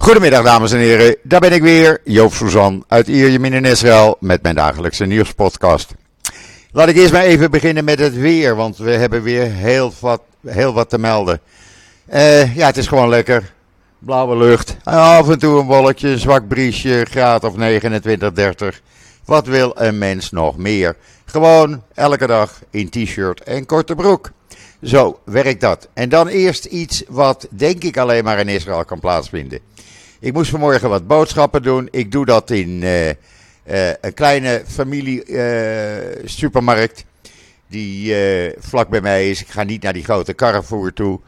Goedemiddag dames en heren, daar ben ik weer, Joop Suzan uit Ierjemien in Israël met mijn dagelijkse nieuwspodcast. Laat ik eerst maar even beginnen met het weer, want we hebben weer heel wat, heel wat te melden. Uh, ja, het is gewoon lekker. Blauwe lucht, af en toe een een zwak briesje, graad of 29, 30. Wat wil een mens nog meer? Gewoon elke dag in t-shirt en korte broek. Zo werkt dat. En dan eerst iets wat denk ik alleen maar in Israël kan plaatsvinden. Ik moest vanmorgen wat boodschappen doen. Ik doe dat in uh, uh, een kleine familie uh, supermarkt. Die vlak bij mij is. Ik ga niet naar die grote Carrefour toe.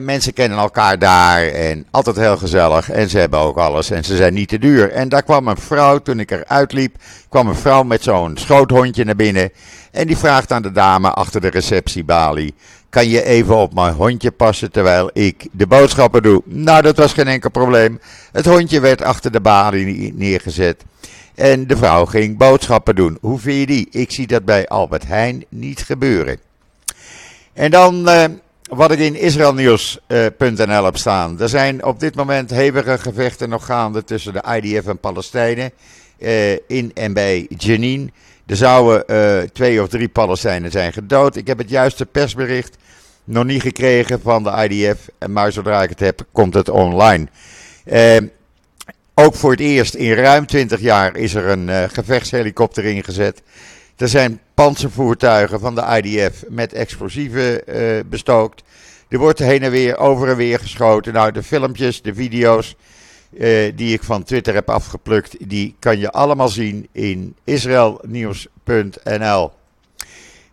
mensen kennen elkaar daar en altijd heel gezellig. En ze hebben ook alles en ze zijn niet te duur. En daar kwam een vrouw, toen ik eruit liep, kwam een vrouw met zo'n schoothondje naar binnen. En die vraagt aan de dame achter de receptiebalie: Kan je even op mijn hondje passen terwijl ik de boodschappen doe? Nou, dat was geen enkel probleem. Het hondje werd achter de balie neergezet. En de vrouw ging boodschappen doen. Hoe vind je die? Ik zie dat bij Albert Heijn niet gebeuren. En dan uh, wat ik in israelnieuws.nl heb staan. Er zijn op dit moment hevige gevechten nog gaande tussen de IDF en Palestijnen. Uh, in en bij Jenin. Er zouden uh, twee of drie Palestijnen zijn gedood. Ik heb het juiste persbericht nog niet gekregen van de IDF. Maar zodra ik het heb, komt het online. Uh, ook voor het eerst in ruim 20 jaar is er een uh, gevechtshelikopter ingezet. Er zijn panzervoertuigen van de IDF met explosieven bestookt. Er wordt heen en weer, over en weer geschoten. Nou, de filmpjes, de video's uh, die ik van Twitter heb afgeplukt, die kan je allemaal zien in israelnieuws.nl.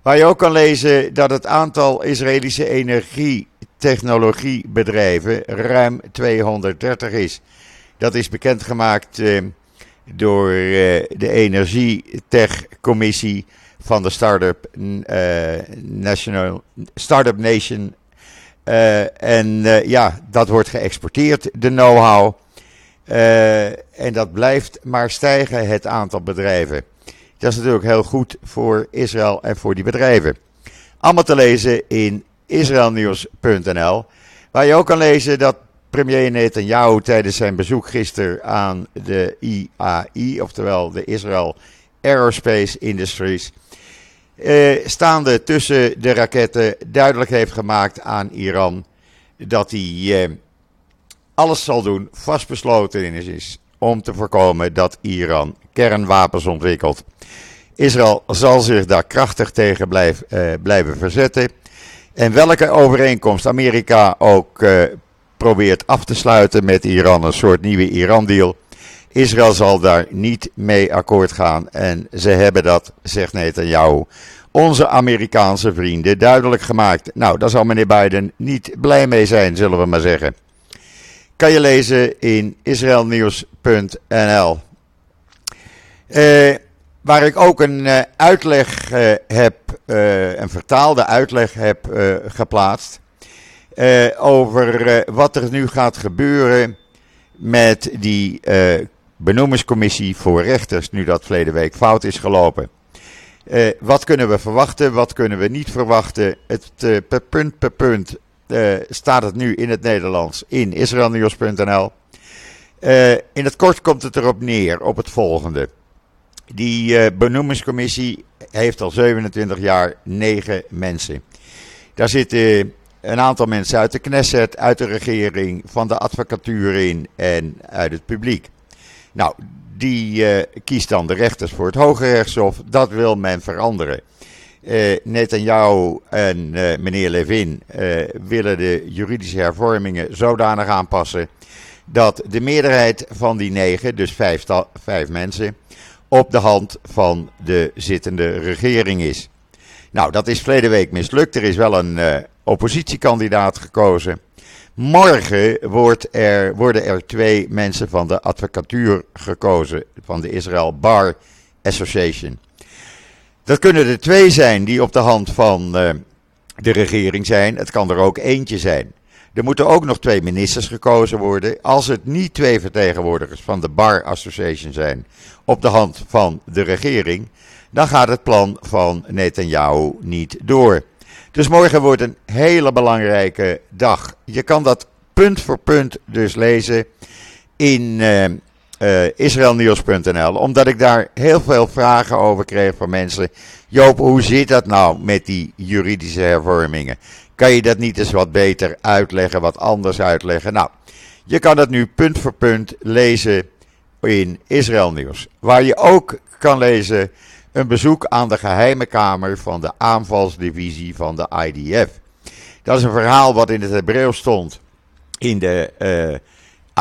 Waar je ook kan lezen dat het aantal Israëlische energietechnologiebedrijven ruim 230 is. Dat is bekendgemaakt uh, door uh, de Energietech-commissie van de Startup, National, Startup Nation. en ja, dat wordt geëxporteerd, de know-how. Uh, en dat blijft maar stijgen, het aantal bedrijven. Dat is natuurlijk heel goed voor Israël en voor die bedrijven. Allemaal te lezen in israelnieuws.nl. Waar je ook kan lezen dat premier Netanyahu tijdens zijn bezoek gisteren aan de IAI, oftewel de Israel Aerospace Industries, uh, staande tussen de raketten duidelijk heeft gemaakt aan Iran dat hij uh, alles zal doen, vastbesloten is, om te voorkomen dat Iran kernwapens ontwikkelt. Israël zal zich daar krachtig tegen uh, blijven verzetten. En welke overeenkomst Amerika ook uh, probeert af te sluiten met Iran, een soort nieuwe Iran-deal. Israël zal daar niet mee akkoord gaan. En ze hebben dat, zegt Netanyahu, onze Amerikaanse vrienden duidelijk gemaakt. Nou, daar zal meneer Biden niet blij mee zijn, zullen we maar zeggen kan je lezen in israelnieuws.nl. Uh, waar ik ook een uh, uitleg uh, heb, een vertaalde uitleg heb geplaatst. over wat er nu gaat gebeuren met die benoemingscommissie voor rechters, nu dat verleden week fout is gelopen. wat kunnen we verwachten, wat kunnen we niet verwachten? Het per punt per punt uh, staat het nu in het Nederlands in israelnieuws.nl. Uh, in het kort komt het erop neer, op het volgende. Die uh, benoemingscommissie heeft al 27 jaar negen mensen. Daar zitten een aantal mensen uit de Knesset, uit de regering, van de advocatuur in en uit het publiek. Nou, die kiest dan de rechters voor het Hoge Rechtshof. Dat wil men veranderen. Uh, Netanyahu en uh, meneer Levin uh, willen de juridische hervormingen zodanig aanpassen dat de meerderheid van die negen, dus vijf, vijf mensen, op de hand van de zittende regering is. Nou, dat is verleden week mislukt. Er is wel een oppositiekandidaat gekozen. Morgen wordt er, worden er twee mensen van de advocatuur gekozen, van de Israel Bar Association. Dat kunnen er twee zijn die op de hand van uh, de regering zijn. Het kan er ook eentje zijn. Er moeten ook nog twee ministers gekozen worden. Als het niet twee vertegenwoordigers van de Bar Association zijn op de hand van de regering, dan gaat het plan van Netanyahu niet door. Dus morgen wordt een hele belangrijke dag. Je kan dat punt voor punt dus lezen in uh, israelnieuws.nl. Omdat ik daar heel veel vragen over kreeg van mensen. Joop, hoe zit dat nou met die juridische hervormingen? Kan je dat niet eens wat beter uitleggen, wat anders uitleggen? Nou, je kan het nu punt voor punt lezen in Israël Nieuws. Waar je ook kan lezen een bezoek aan de geheime kamer van de aanvalsdivisie van de IDF. Dat is een verhaal wat in het Hebreeuws stond in de uh, eh,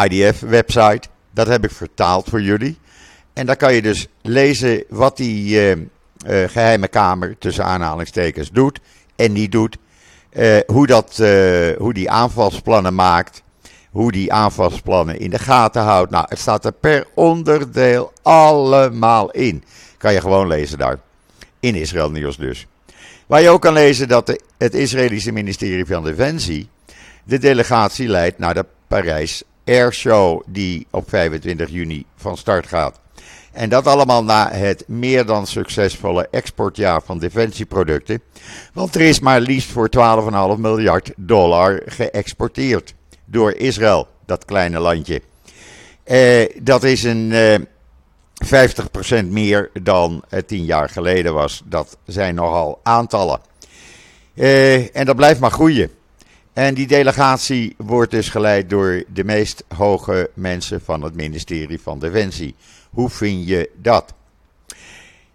IDF-website. Dat heb ik vertaald voor jullie. En daar kan je dus lezen wat die uh, uh, geheime kamer tussen aanhalingstekens doet en niet doet. hoe, dat, hoe die aanvalsplannen maakt hoe die aanvalsplannen in de gaten houdt. Nou, het staat er per onderdeel allemaal in. Kan je gewoon lezen daar. In Israël Nieuws dus. Waar je ook kan lezen dat de, het Israëlische ministerie van Defensie de delegatie leidt naar de Parijs Airshow die op 25 juni van start gaat. En dat allemaal na het meer dan succesvolle exportjaar van defensieproducten. Want er is maar liefst voor 12,5 miljard dollar geëxporteerd door Israël, dat kleine landje. Uh, dat is een eh, 50% meer dan het tien jaar geleden was. Dat zijn nogal aantallen. Uh, en dat blijft maar groeien. En die delegatie wordt dus geleid door de meest hoge mensen van het ministerie van Defensie. Hoe vind je dat?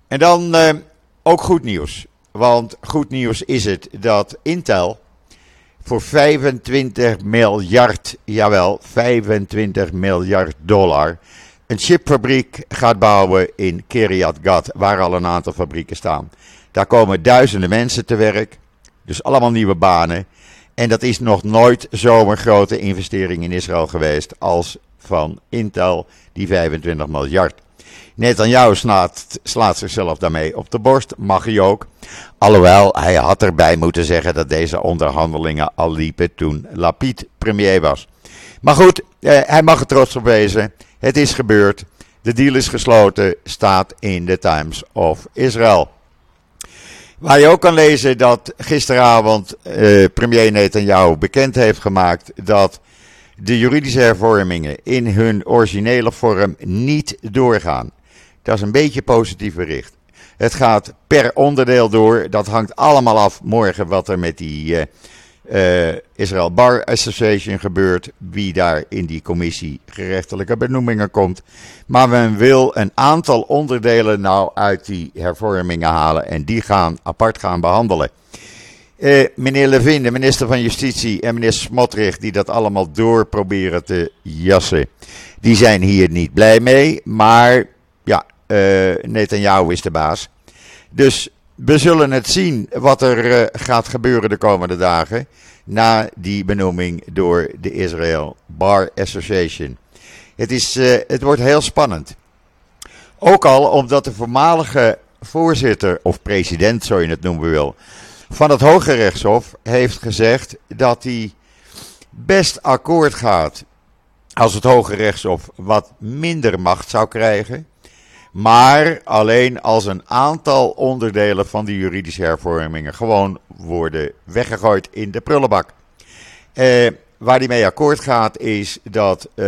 En dan ook goed nieuws. Want goed nieuws is het dat Intel voor 25 miljard, jawel, 25 miljard dollar, een chipfabriek gaat bouwen in Kiryat Gat, waar al een aantal fabrieken staan. Daar komen duizenden mensen te werk, dus allemaal nieuwe banen. En dat is nog nooit zo'n grote investering in Israël geweest als van Intel, die 25 miljard. Netanyahu slaat, slaat zichzelf daarmee op de borst, mag hij ook. Alhoewel, hij had erbij moeten zeggen dat deze onderhandelingen al liepen toen Lapid premier was. Maar goed, eh, hij mag er trots op wezen. Het is gebeurd. De deal is gesloten, staat in de Times of Israel. Waar je ook kan lezen dat gisteravond eh, premier Netanyahu bekend heeft gemaakt dat de juridische hervormingen in hun originele vorm niet doorgaan. Dat is een beetje positief bericht. Het gaat per onderdeel door. Dat hangt allemaal af morgen wat er met die uh, uh, Israel Bar Association gebeurt. Wie daar in die commissie gerechtelijke benoemingen komt. Maar men wil een aantal onderdelen nou uit die hervormingen halen. En die gaan apart gaan behandelen. Uh, meneer Levin, de minister van Justitie, en meneer Smotrich, die dat allemaal door proberen te jassen, die zijn hier niet blij mee. Maar ja, uh, Netanyahu is de baas. Dus we zullen het zien wat er uh, gaat gebeuren de komende dagen. Na die benoeming door de Israel Bar Association. Het, is, uh, het wordt heel spannend. Ook al omdat de voormalige voorzitter, of president, zo je het noemen wil, van het Hoge Rechtshof heeft gezegd dat hij best akkoord gaat als het Hoge Rechtshof wat minder macht zou krijgen. Maar alleen als een aantal onderdelen van die juridische hervormingen gewoon worden weggegooid in de prullenbak. Eh, waar die mee akkoord gaat is dat eh,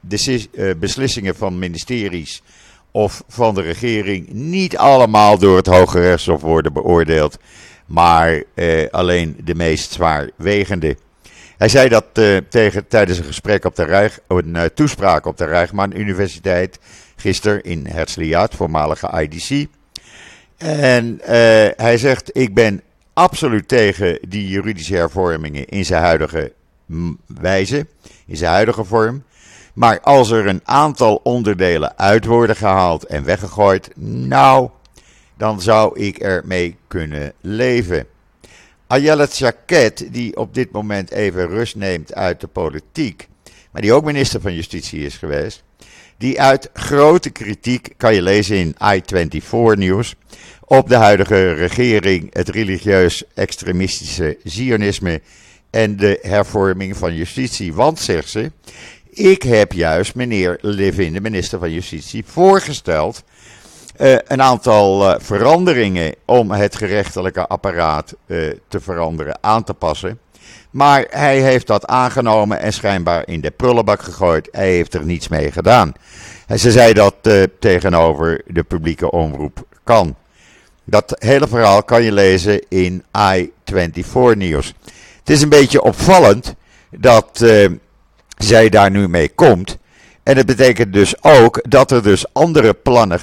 de uh, beslissingen van ministeries of van de regering niet allemaal door het Hoge Rechtshof worden beoordeeld, maar eh, alleen de meest zwaarwegende. Hij zei dat tegen, tijdens een gesprek op de Rijg, een toespraak op de Rijgman Universiteit gisteren in Herzliya, voormalige IDC. En uh, hij zegt: Ik ben absoluut tegen die juridische hervormingen in zijn huidige wijze, in zijn huidige vorm. Maar als er een aantal onderdelen uit worden gehaald en weggegooid, nou, dan zou ik ermee kunnen leven. Ayelet Shaked, die op dit moment even rust neemt uit de politiek, maar die ook minister van Justitie is geweest, die uit grote kritiek, kan je lezen in I24 nieuws, op de huidige regering, het religieus extremistische Zionisme en de hervorming van justitie. Want, zegt ze, ik heb juist meneer Levin, de minister van Justitie, voorgesteld uh, een aantal uh, veranderingen om het gerechtelijke apparaat uh, te veranderen, aan te passen. Maar hij heeft dat aangenomen en schijnbaar in de prullenbak gegooid. Hij heeft er niets mee gedaan. En ze zei dat uh, tegenover de publieke omroep kan. Dat hele verhaal kan je lezen in i24 Nieuws. Het is een beetje opvallend dat uh, zij daar nu mee komt. En dat betekent dus ook dat er dus andere plannen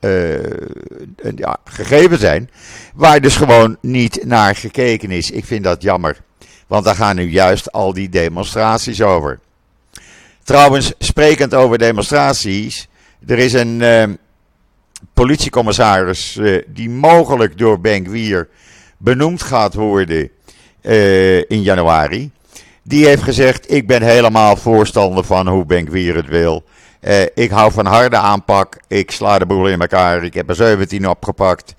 uh, ja, gegeven zijn, waar dus gewoon niet naar gekeken is. Ik vind dat jammer, want daar gaan nu juist al die demonstraties over. Trouwens, sprekend over demonstraties, er is een uh, politiecommissaris uh, die mogelijk door Benkwier benoemd gaat worden in januari. Die heeft gezegd: Ik ben helemaal voorstander van hoe Benkwier het wil. Uh, ik hou van harde aanpak. Ik sla de boel in elkaar. Ik heb er 17 opgepakt.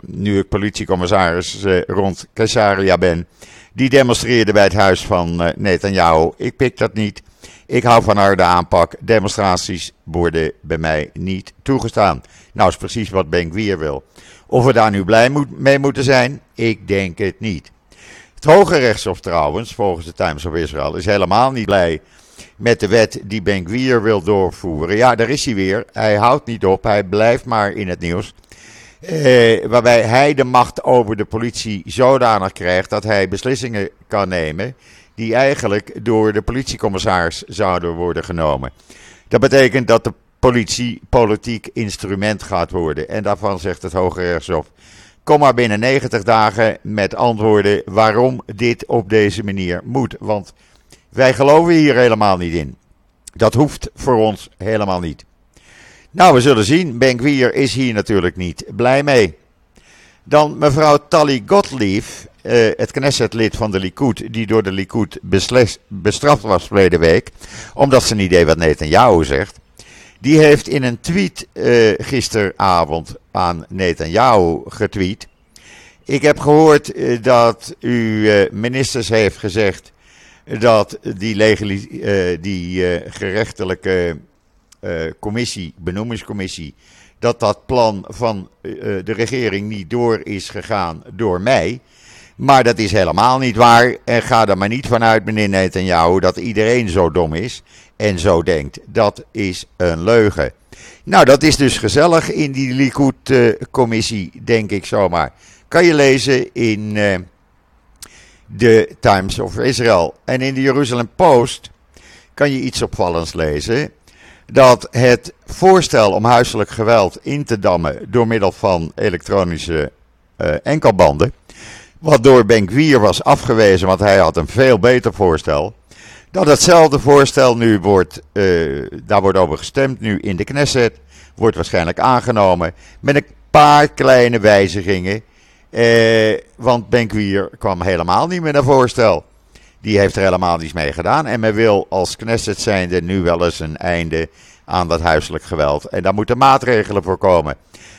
Nu ik politiecommissaris rond Caesarea ben. Die demonstreerde bij het huis van Netanyahu. Ik pik dat niet. Ik hou van harde aanpak. Demonstraties worden bij mij niet toegestaan. Nou, is precies wat Benkwier wil. Of we daar nu blij mee moeten zijn, ik denk het niet. Het Hoge Rechtshof trouwens, volgens de Times of Israel, is helemaal niet blij met de wet die Ben Gwier wil doorvoeren. Ja, daar is hij weer. Hij houdt niet op. Hij blijft maar in het nieuws. Eh, waarbij hij de macht over de politie zodanig krijgt dat hij beslissingen kan nemen die eigenlijk door de politiecommissaris zouden worden genomen. Dat betekent dat de politie politiek instrument gaat worden. En daarvan zegt het Hoge Rechtshof. Kom maar binnen 90 dagen met antwoorden waarom dit op deze manier moet. Want wij geloven hier helemaal niet in. Dat hoeft voor ons helemaal niet. Nou, we zullen zien. Benkwier is hier natuurlijk niet blij mee. Dan mevrouw Tali Gottlieb, uh, het Knesset-lid van de Likud, die door de Likud bestraft was verleden week, omdat ze niet deed wat Netanyahu zegt. Die heeft in een tweet uh, gisteravond aan Netanyahu getweet. Ik heb gehoord uh, dat u uh, ministers heeft gezegd dat die, die gerechtelijke commissie, benoemingscommissie, dat dat plan van de regering niet door is gegaan door mij. Maar dat is helemaal niet waar. En ga er maar niet vanuit, meneer Netanyahu, dat iedereen zo dom is en zo denkt. Dat is een leugen. Nou, dat is dus gezellig in die Likud-commissie, denk ik zomaar. Kan je lezen in de Times of Israel. En in de Jerusalem Post kan je iets opvallends lezen. Dat het voorstel om huiselijk geweld in te dammen door middel van elektronische uh, enkelbanden. Wat door Benkwier was afgewezen, want hij had een veel beter voorstel. Dat hetzelfde voorstel nu wordt, uh, daar wordt over gestemd nu in de Knesset, wordt waarschijnlijk aangenomen met een paar kleine wijzigingen. Uh, want Benkwier kwam helemaal niet met een voorstel. Die heeft er helemaal niets mee gedaan. En men wil als Knesset zijnde nu wel eens een einde aan dat huiselijk geweld. En daar moeten maatregelen voor komen.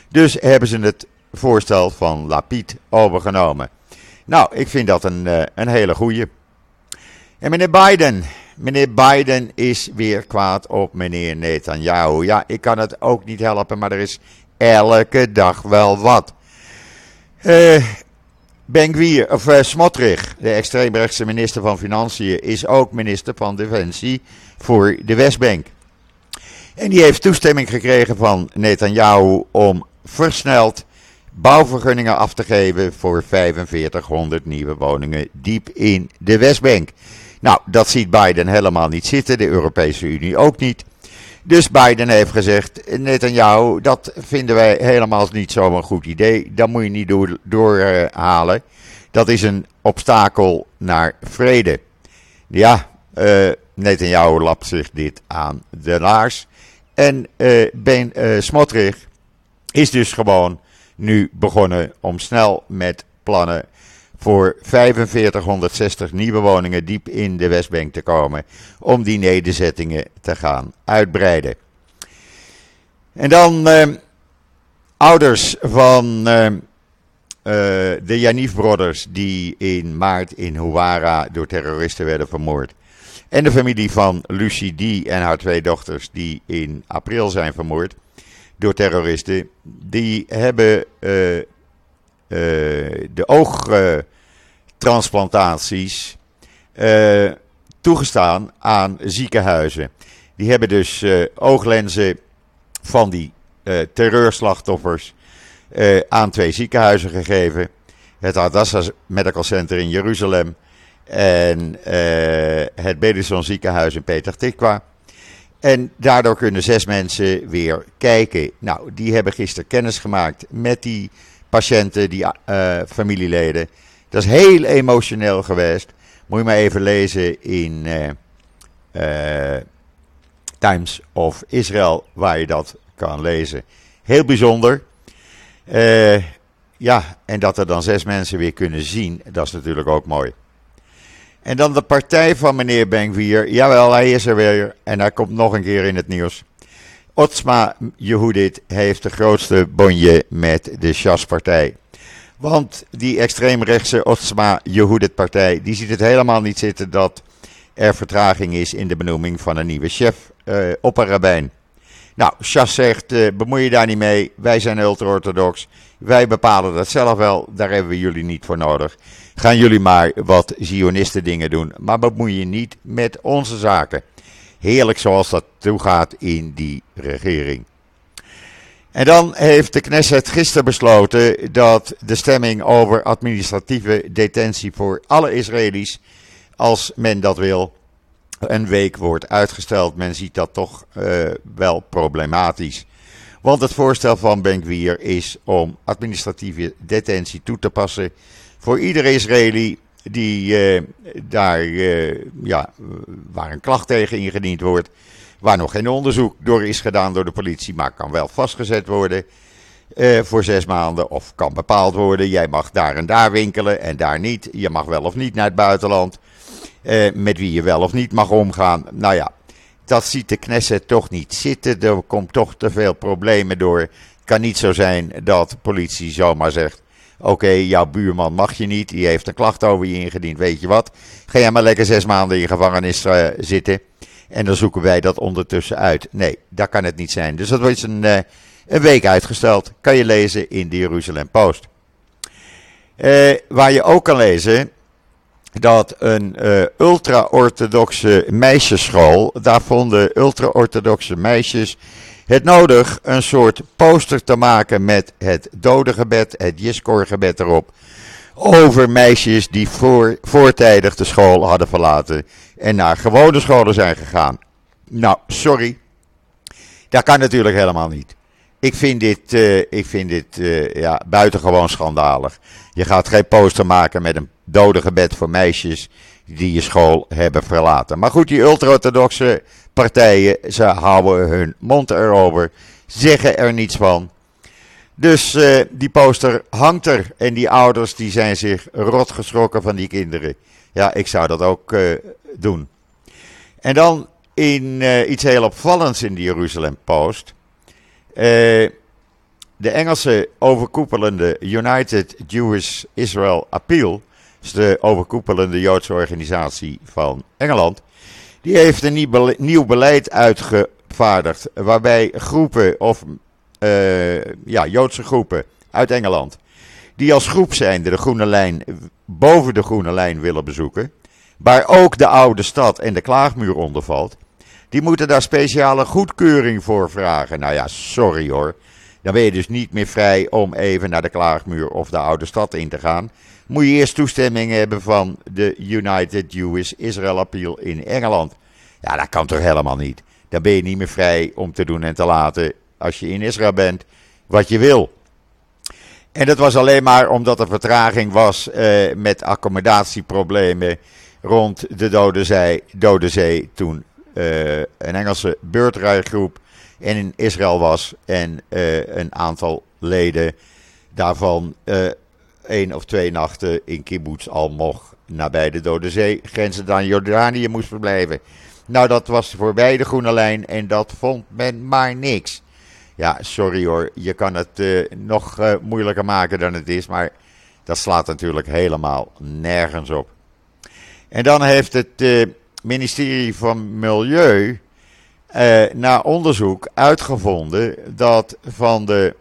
Dus hebben ze het voorstel van Lapid overgenomen. Nou, ik vind dat een, uh, een hele goeie. En meneer Biden. Meneer Biden is weer kwaad op meneer Netanyahu. Ja, ik kan het ook niet helpen, maar er is elke dag wel wat. Uh, Ben of uh, Smotrich, de extreemrechtse minister van Financiën, is ook minister van Defensie voor de Westbank. En die heeft toestemming gekregen van Netanyahu om versneld bouwvergunningen af te geven voor 4500 nieuwe woningen diep in de Westbank. Nou, dat ziet Biden helemaal niet zitten, de Europese Unie ook niet. Dus Biden heeft gezegd, net aan jou, dat vinden wij helemaal niet zo'n goed idee. Dat moet je niet door, doorhalen. dat is een obstakel naar vrede. Ja, uh, Netanyahu lapt zich dit aan de laars. En uh, Ben uh, Smotrich is dus gewoon nu begonnen om snel met plannen voor 4560 nieuwe woningen diep in de Westbank te komen. Om die nederzettingen te gaan uitbreiden. En dan eh, ouders van eh, eh, de Janif Brothers die in maart in Huwara door terroristen werden vermoord. En de familie van Lucie D en haar twee dochters die in april zijn vermoord door terroristen. Die hebben uh, de oog transplantaties toegestaan aan ziekenhuizen. Die hebben dus ooglenzen van die terreurslachtoffers aan twee ziekenhuizen gegeven. Het Hadassah Medical Center in Jeruzalem en het Bedison ziekenhuis in Petah Tikwa. En daardoor kunnen zes mensen weer kijken. Nou, die hebben gisteren kennis gemaakt met die patiënten, die uh, familieleden. Dat is heel emotioneel geweest. Moet je maar even lezen in uh, uh, Times of Israel, waar je dat kan lezen. Heel bijzonder. ja, en dat er dan zes mensen weer kunnen zien, dat is natuurlijk ook mooi. En dan de partij van meneer Benkwier. Jawel, hij is er weer. En hij komt nog een keer in het nieuws. Otsma Yehudit heeft de grootste bonje met de Shas-partij. Want die extreemrechtse Otsma Yehudit partij, die ziet het helemaal niet zitten dat er vertraging is in de benoeming van een nieuwe chef, uh, opperrabijn. Nou, Shas zegt, uh, bemoei je daar niet mee, wij zijn ultra-orthodox, wij bepalen dat zelf wel, daar hebben we jullie niet voor nodig. Gaan jullie maar wat Zionisten dingen doen. Maar bemoei je niet met onze zaken. Heerlijk zoals dat toegaat in die regering. En dan heeft de Knesset gisteren besloten dat de stemming over administratieve detentie voor alle Israëli's, als men dat wil, een week wordt uitgesteld. Men ziet dat toch uh, wel problematisch. Want het voorstel van Benkwier is om administratieve detentie toe te passen voor iedere Israëli die uh, daar, uh, ja, waar een klacht tegen ingediend wordt, waar nog geen onderzoek door is gedaan door de politie, maar kan wel vastgezet worden uh, voor zes maanden of kan bepaald worden, jij mag daar en daar winkelen en daar niet, je mag wel of niet naar het buitenland, met wie je wel of niet mag omgaan. Nou ja, dat ziet de Knesset toch niet zitten, er komt toch te veel problemen door. Het kan niet zo zijn dat de politie zomaar zegt, Oké, jouw buurman mag je niet. Die heeft een klacht over je ingediend. Weet je wat? Ga jij maar lekker zes maanden in gevangenis uh, zitten. En dan zoeken wij dat ondertussen uit. Nee, dat kan het niet zijn. Dus dat wordt een, uh, een week uitgesteld. Kan je lezen in de Jeruzalem Post. Uh, waar je ook kan lezen dat een ultra-orthodoxe meisjesschool. Daar vonden ultra-orthodoxe meisjes het nodig een soort poster te maken met het dodengebed, het Jiskorgebed erop. Over meisjes die voor, voortijdig de school hadden verlaten en naar gewone scholen zijn gegaan. Nou, sorry. Dat kan natuurlijk helemaal niet. Ik vind dit, uh, ik vind dit uh, ja, buitengewoon schandalig. Je gaat geen poster maken met een dodengebed voor meisjes die je school hebben verlaten. Maar goed, die ultra-orthodoxe partijen, ze houden hun mond erover, zeggen er niets van. Dus uh, die poster hangt er en die ouders die zijn zich rot geschrokken van die kinderen. Ja, ik zou dat ook uh, doen. En dan in uh, iets heel opvallends in de Jeruzalem Post. de Engelse overkoepelende United Jewish Israel Appeal, de overkoepelende Joodse organisatie van Engeland, die heeft een nieuw beleid uitgevaardigd. Waarbij groepen of uh, ja, Joodse groepen uit Engeland. Die als groep zijn de groene lijn boven de groene lijn willen bezoeken. Waar ook de oude stad en de klaagmuur onder valt. Die moeten daar speciale goedkeuring voor vragen. Nou ja, sorry hoor. Dan ben je dus niet meer vrij om even naar de klaagmuur of de oude stad in te gaan. Moet je eerst toestemming hebben van de United Jewish Israel Appeal in Engeland. Ja, dat kan toch helemaal niet. Dan ben je niet meer vrij om te doen en te laten als je in Israël bent wat je wil. En dat was alleen maar omdat er vertraging was eh, met accommodatieproblemen rond de Dode Zee, Dode Zee toen uh, een Engelse beurtrijgroep in Israël was en uh, een aantal leden daarvan uh, één of twee nachten in kibbutz al mocht nabij de Dode Zee, grenzen aan Jordanië moest verblijven. Nou, dat was voorbij de groene lijn en dat vond men maar niks. Ja, sorry hoor, je kan het uh, nog moeilijker maken dan het is, maar dat slaat natuurlijk helemaal nergens op. En dan heeft het ministerie van Milieu na onderzoek uitgevonden dat van de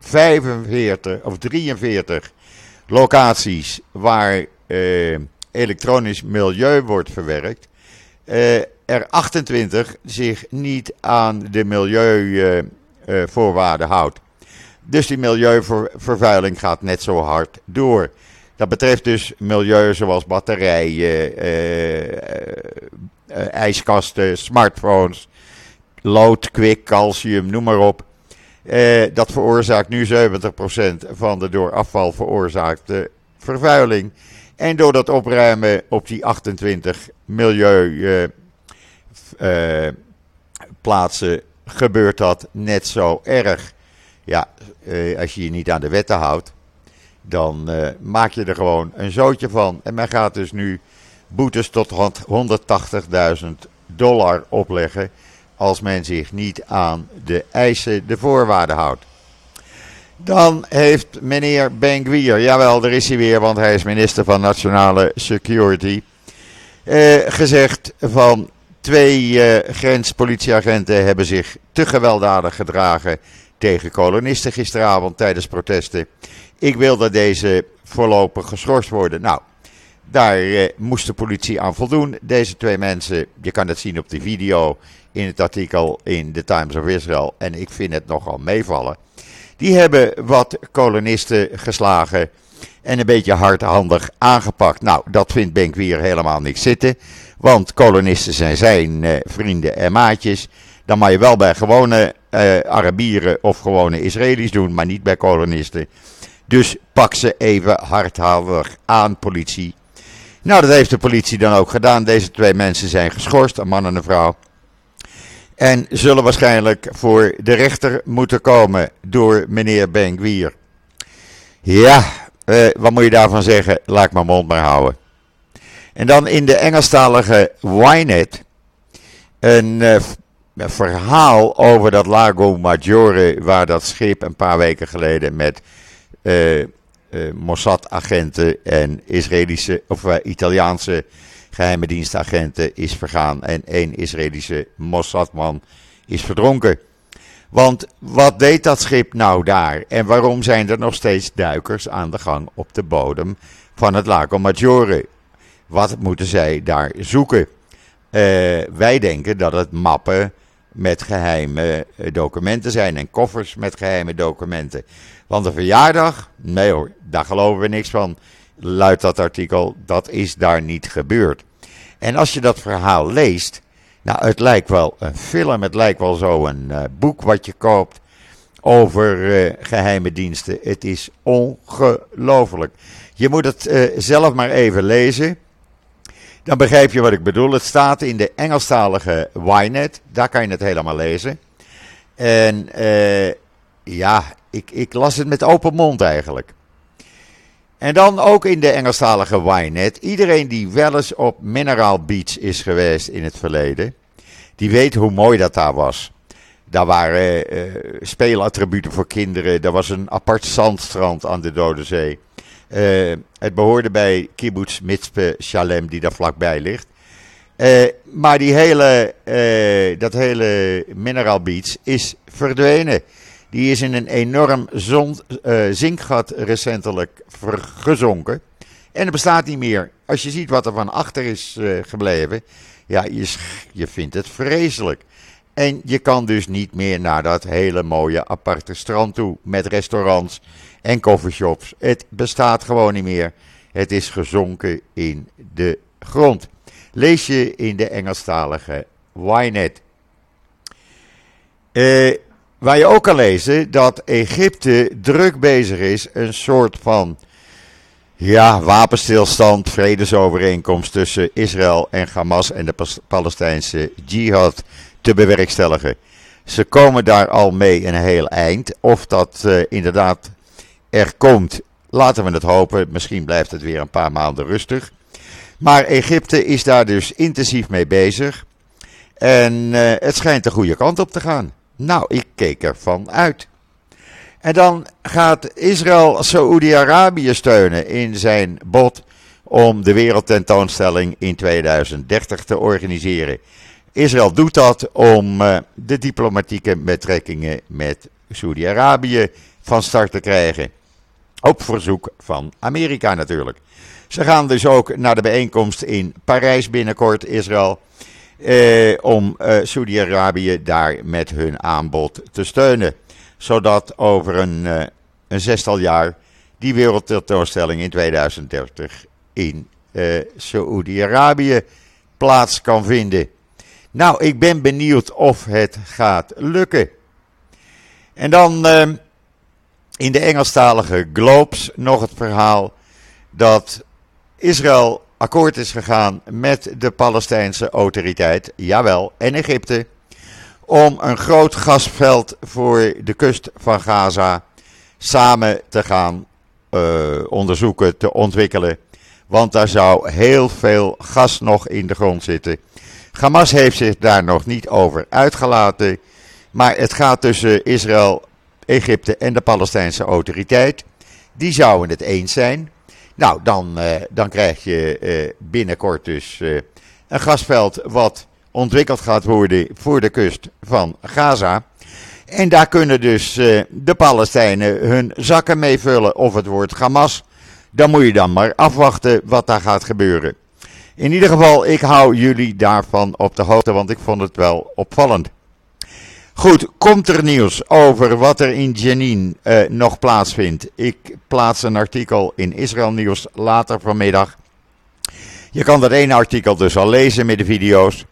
45 of 43 locaties waar elektronisch milieu wordt verwerkt, er 28 zich niet aan de milieuvoorwaarden houdt. Dus die milieuvervuiling gaat net zo hard door. Dat betreft dus milieu zoals batterijen, eh, eh, ijskasten, smartphones, lood, kwik, calcium, noem maar op. Eh, dat veroorzaakt nu 70% van de door afval veroorzaakte vervuiling. En door dat opruimen op die 28 milieuplaatsen gebeurt dat net zo erg. Ja, als je je niet aan de wetten houdt, dan maak je er gewoon een zootje van. En men gaat dus nu boetes tot 180.000 dollar opleggen als men zich niet aan de eisen, de voorwaarden houdt. Dan heeft meneer Ben-Gvir, jawel, daar is hij weer, want hij is minister van Nationale Security, eh, gezegd van twee eh, grenspolitieagenten hebben zich te gewelddadig gedragen tegen kolonisten gisteravond tijdens protesten. Ik wil dat deze voorlopig geschorst worden. Nou, daar eh, moest de politie aan voldoen. Deze twee mensen, je kan het zien op de video in het artikel in The Times of Israel. En ik vind het nogal meevallen. Die hebben wat kolonisten geslagen en een beetje hardhandig aangepakt. Nou, dat vindt Benkwier helemaal niks zitten. Want kolonisten zijn zijn eh, vrienden en maatjes. Dan mag je wel bij gewone eh, Arabieren of gewone Israëli's doen, maar niet bij kolonisten. Dus pak ze even hardhandig aan, politie. Nou, dat heeft de politie dan ook gedaan. Deze twee mensen zijn geschorst, een man en een vrouw. En zullen waarschijnlijk voor de rechter moeten komen door meneer Ben Ja, eh, wat moet je daarvan zeggen? Laat ik mijn mond maar houden. En dan in de Engelstalige Wynet een eh, verhaal over dat Lago Maggiore, waar dat schip een paar weken geleden met uh, Mossad-agenten en Israëlische of Italiaanse geheime dienstagenten is vergaan en één Israëlische Mossad-man is verdronken. Want wat deed dat schip nou daar? En waarom zijn er nog steeds duikers aan de gang op de bodem van het Lago Maggiore? Wat moeten zij daar zoeken? wij denken dat het mappen met geheime eh, documenten zijn en koffers met geheime documenten. Want een verjaardag, nee hoor, daar geloven we niks van, luidt dat artikel, dat is daar niet gebeurd. En als je dat verhaal leest, nou het lijkt wel een film, het lijkt wel zo een uh, boek wat je koopt over uh, geheime diensten. Het is ongelooflijk. Je moet het zelf maar even lezen. Dan begrijp je wat ik bedoel. Het staat in de Engelstalige Ynet. Daar kan je het helemaal lezen. En uh, ja, ik, ik las het met open mond eigenlijk. En dan ook in de Engelstalige Ynet. Iedereen die wel eens op Mineral Beach is geweest in het verleden, die weet hoe mooi dat daar was. Daar waren uh, speelattributen voor kinderen. Er was een apart zandstrand aan de Dode Zee. Uh, het behoorde bij kibbutz Mitzpe Shalem, die daar vlakbij ligt. Uh, maar die hele, uh, dat hele Mineral Beach is verdwenen. Die is in een enorm zon, zinkgat recentelijk gezonken. En het bestaat niet meer. Als je ziet wat er van achter is gebleven, ja, je, je vindt het vreselijk. En je kan dus niet meer naar dat hele mooie aparte strand toe met restaurants en coffeeshops. Het bestaat gewoon niet meer. Het is gezonken in de grond. Lees je in de Engelstalige Ynet. Uh, waar je ook kan lezen dat Egypte druk bezig is een soort van ja, wapenstilstand, vredesovereenkomst tussen Israël en Hamas en de Palestijnse jihad te bewerkstelligen. Ze komen daar al mee een heel eind. Of dat uh, inderdaad er komt, laten we het hopen. Misschien blijft het weer een paar maanden rustig. Maar Egypte is daar dus intensief mee bezig. En uh, het schijnt de goede kant op te gaan. Nou, ik keek ervan uit. En dan gaat Israël Saoedi-Arabië steunen in zijn bod om de wereldtentoonstelling in 2030 te organiseren. Israël doet dat om uh, de diplomatieke betrekkingen met Saoedi-Arabië van start te krijgen. Op verzoek van Amerika natuurlijk. Ze gaan dus ook naar de bijeenkomst in Parijs binnenkort, Israël. Eh, om eh, Saudi-Arabië daar met hun aanbod te steunen. Zodat over een, eh, een zestal jaar die wereldtentoonstelling in 2030 in uh, Saoedi-Arabië plaats kan vinden. Nou, ik ben benieuwd of het gaat lukken. En dan uh, in de Engelstalige Globes nog het verhaal dat Israël akkoord is gegaan met de Palestijnse autoriteit, jawel, en Egypte, om een groot gasveld voor de kust van Gaza samen te gaan uh, onderzoeken, te ontwikkelen. Want daar zou heel veel gas nog in de grond zitten. Hamas heeft zich daar nog niet over uitgelaten. Maar het gaat tussen Israël, Egypte en de Palestijnse autoriteit. Die zouden het eens zijn. Nou, dan, uh, dan krijg je uh, binnenkort dus uh, een gasveld wat ontwikkeld gaat worden voor de kust van Gaza. En daar kunnen dus de Palestijnen hun zakken mee vullen. Of het wordt Hamas. Dan moet je dan maar afwachten wat daar gaat gebeuren. In ieder geval, ik hou jullie daarvan op de hoogte, want ik vond het wel opvallend. Goed, komt er nieuws over wat er in Jenin uh, nog plaatsvindt? Ik plaats een artikel in Israël Nieuws later vanmiddag. Je kan dat ene artikel dus al lezen met de video's.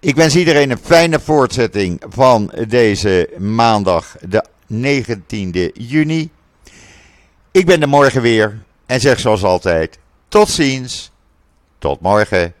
Ik wens iedereen een fijne voortzetting van deze maandag, de 19e juni. Ik ben er morgen weer en zeg zoals altijd: tot ziens, tot morgen.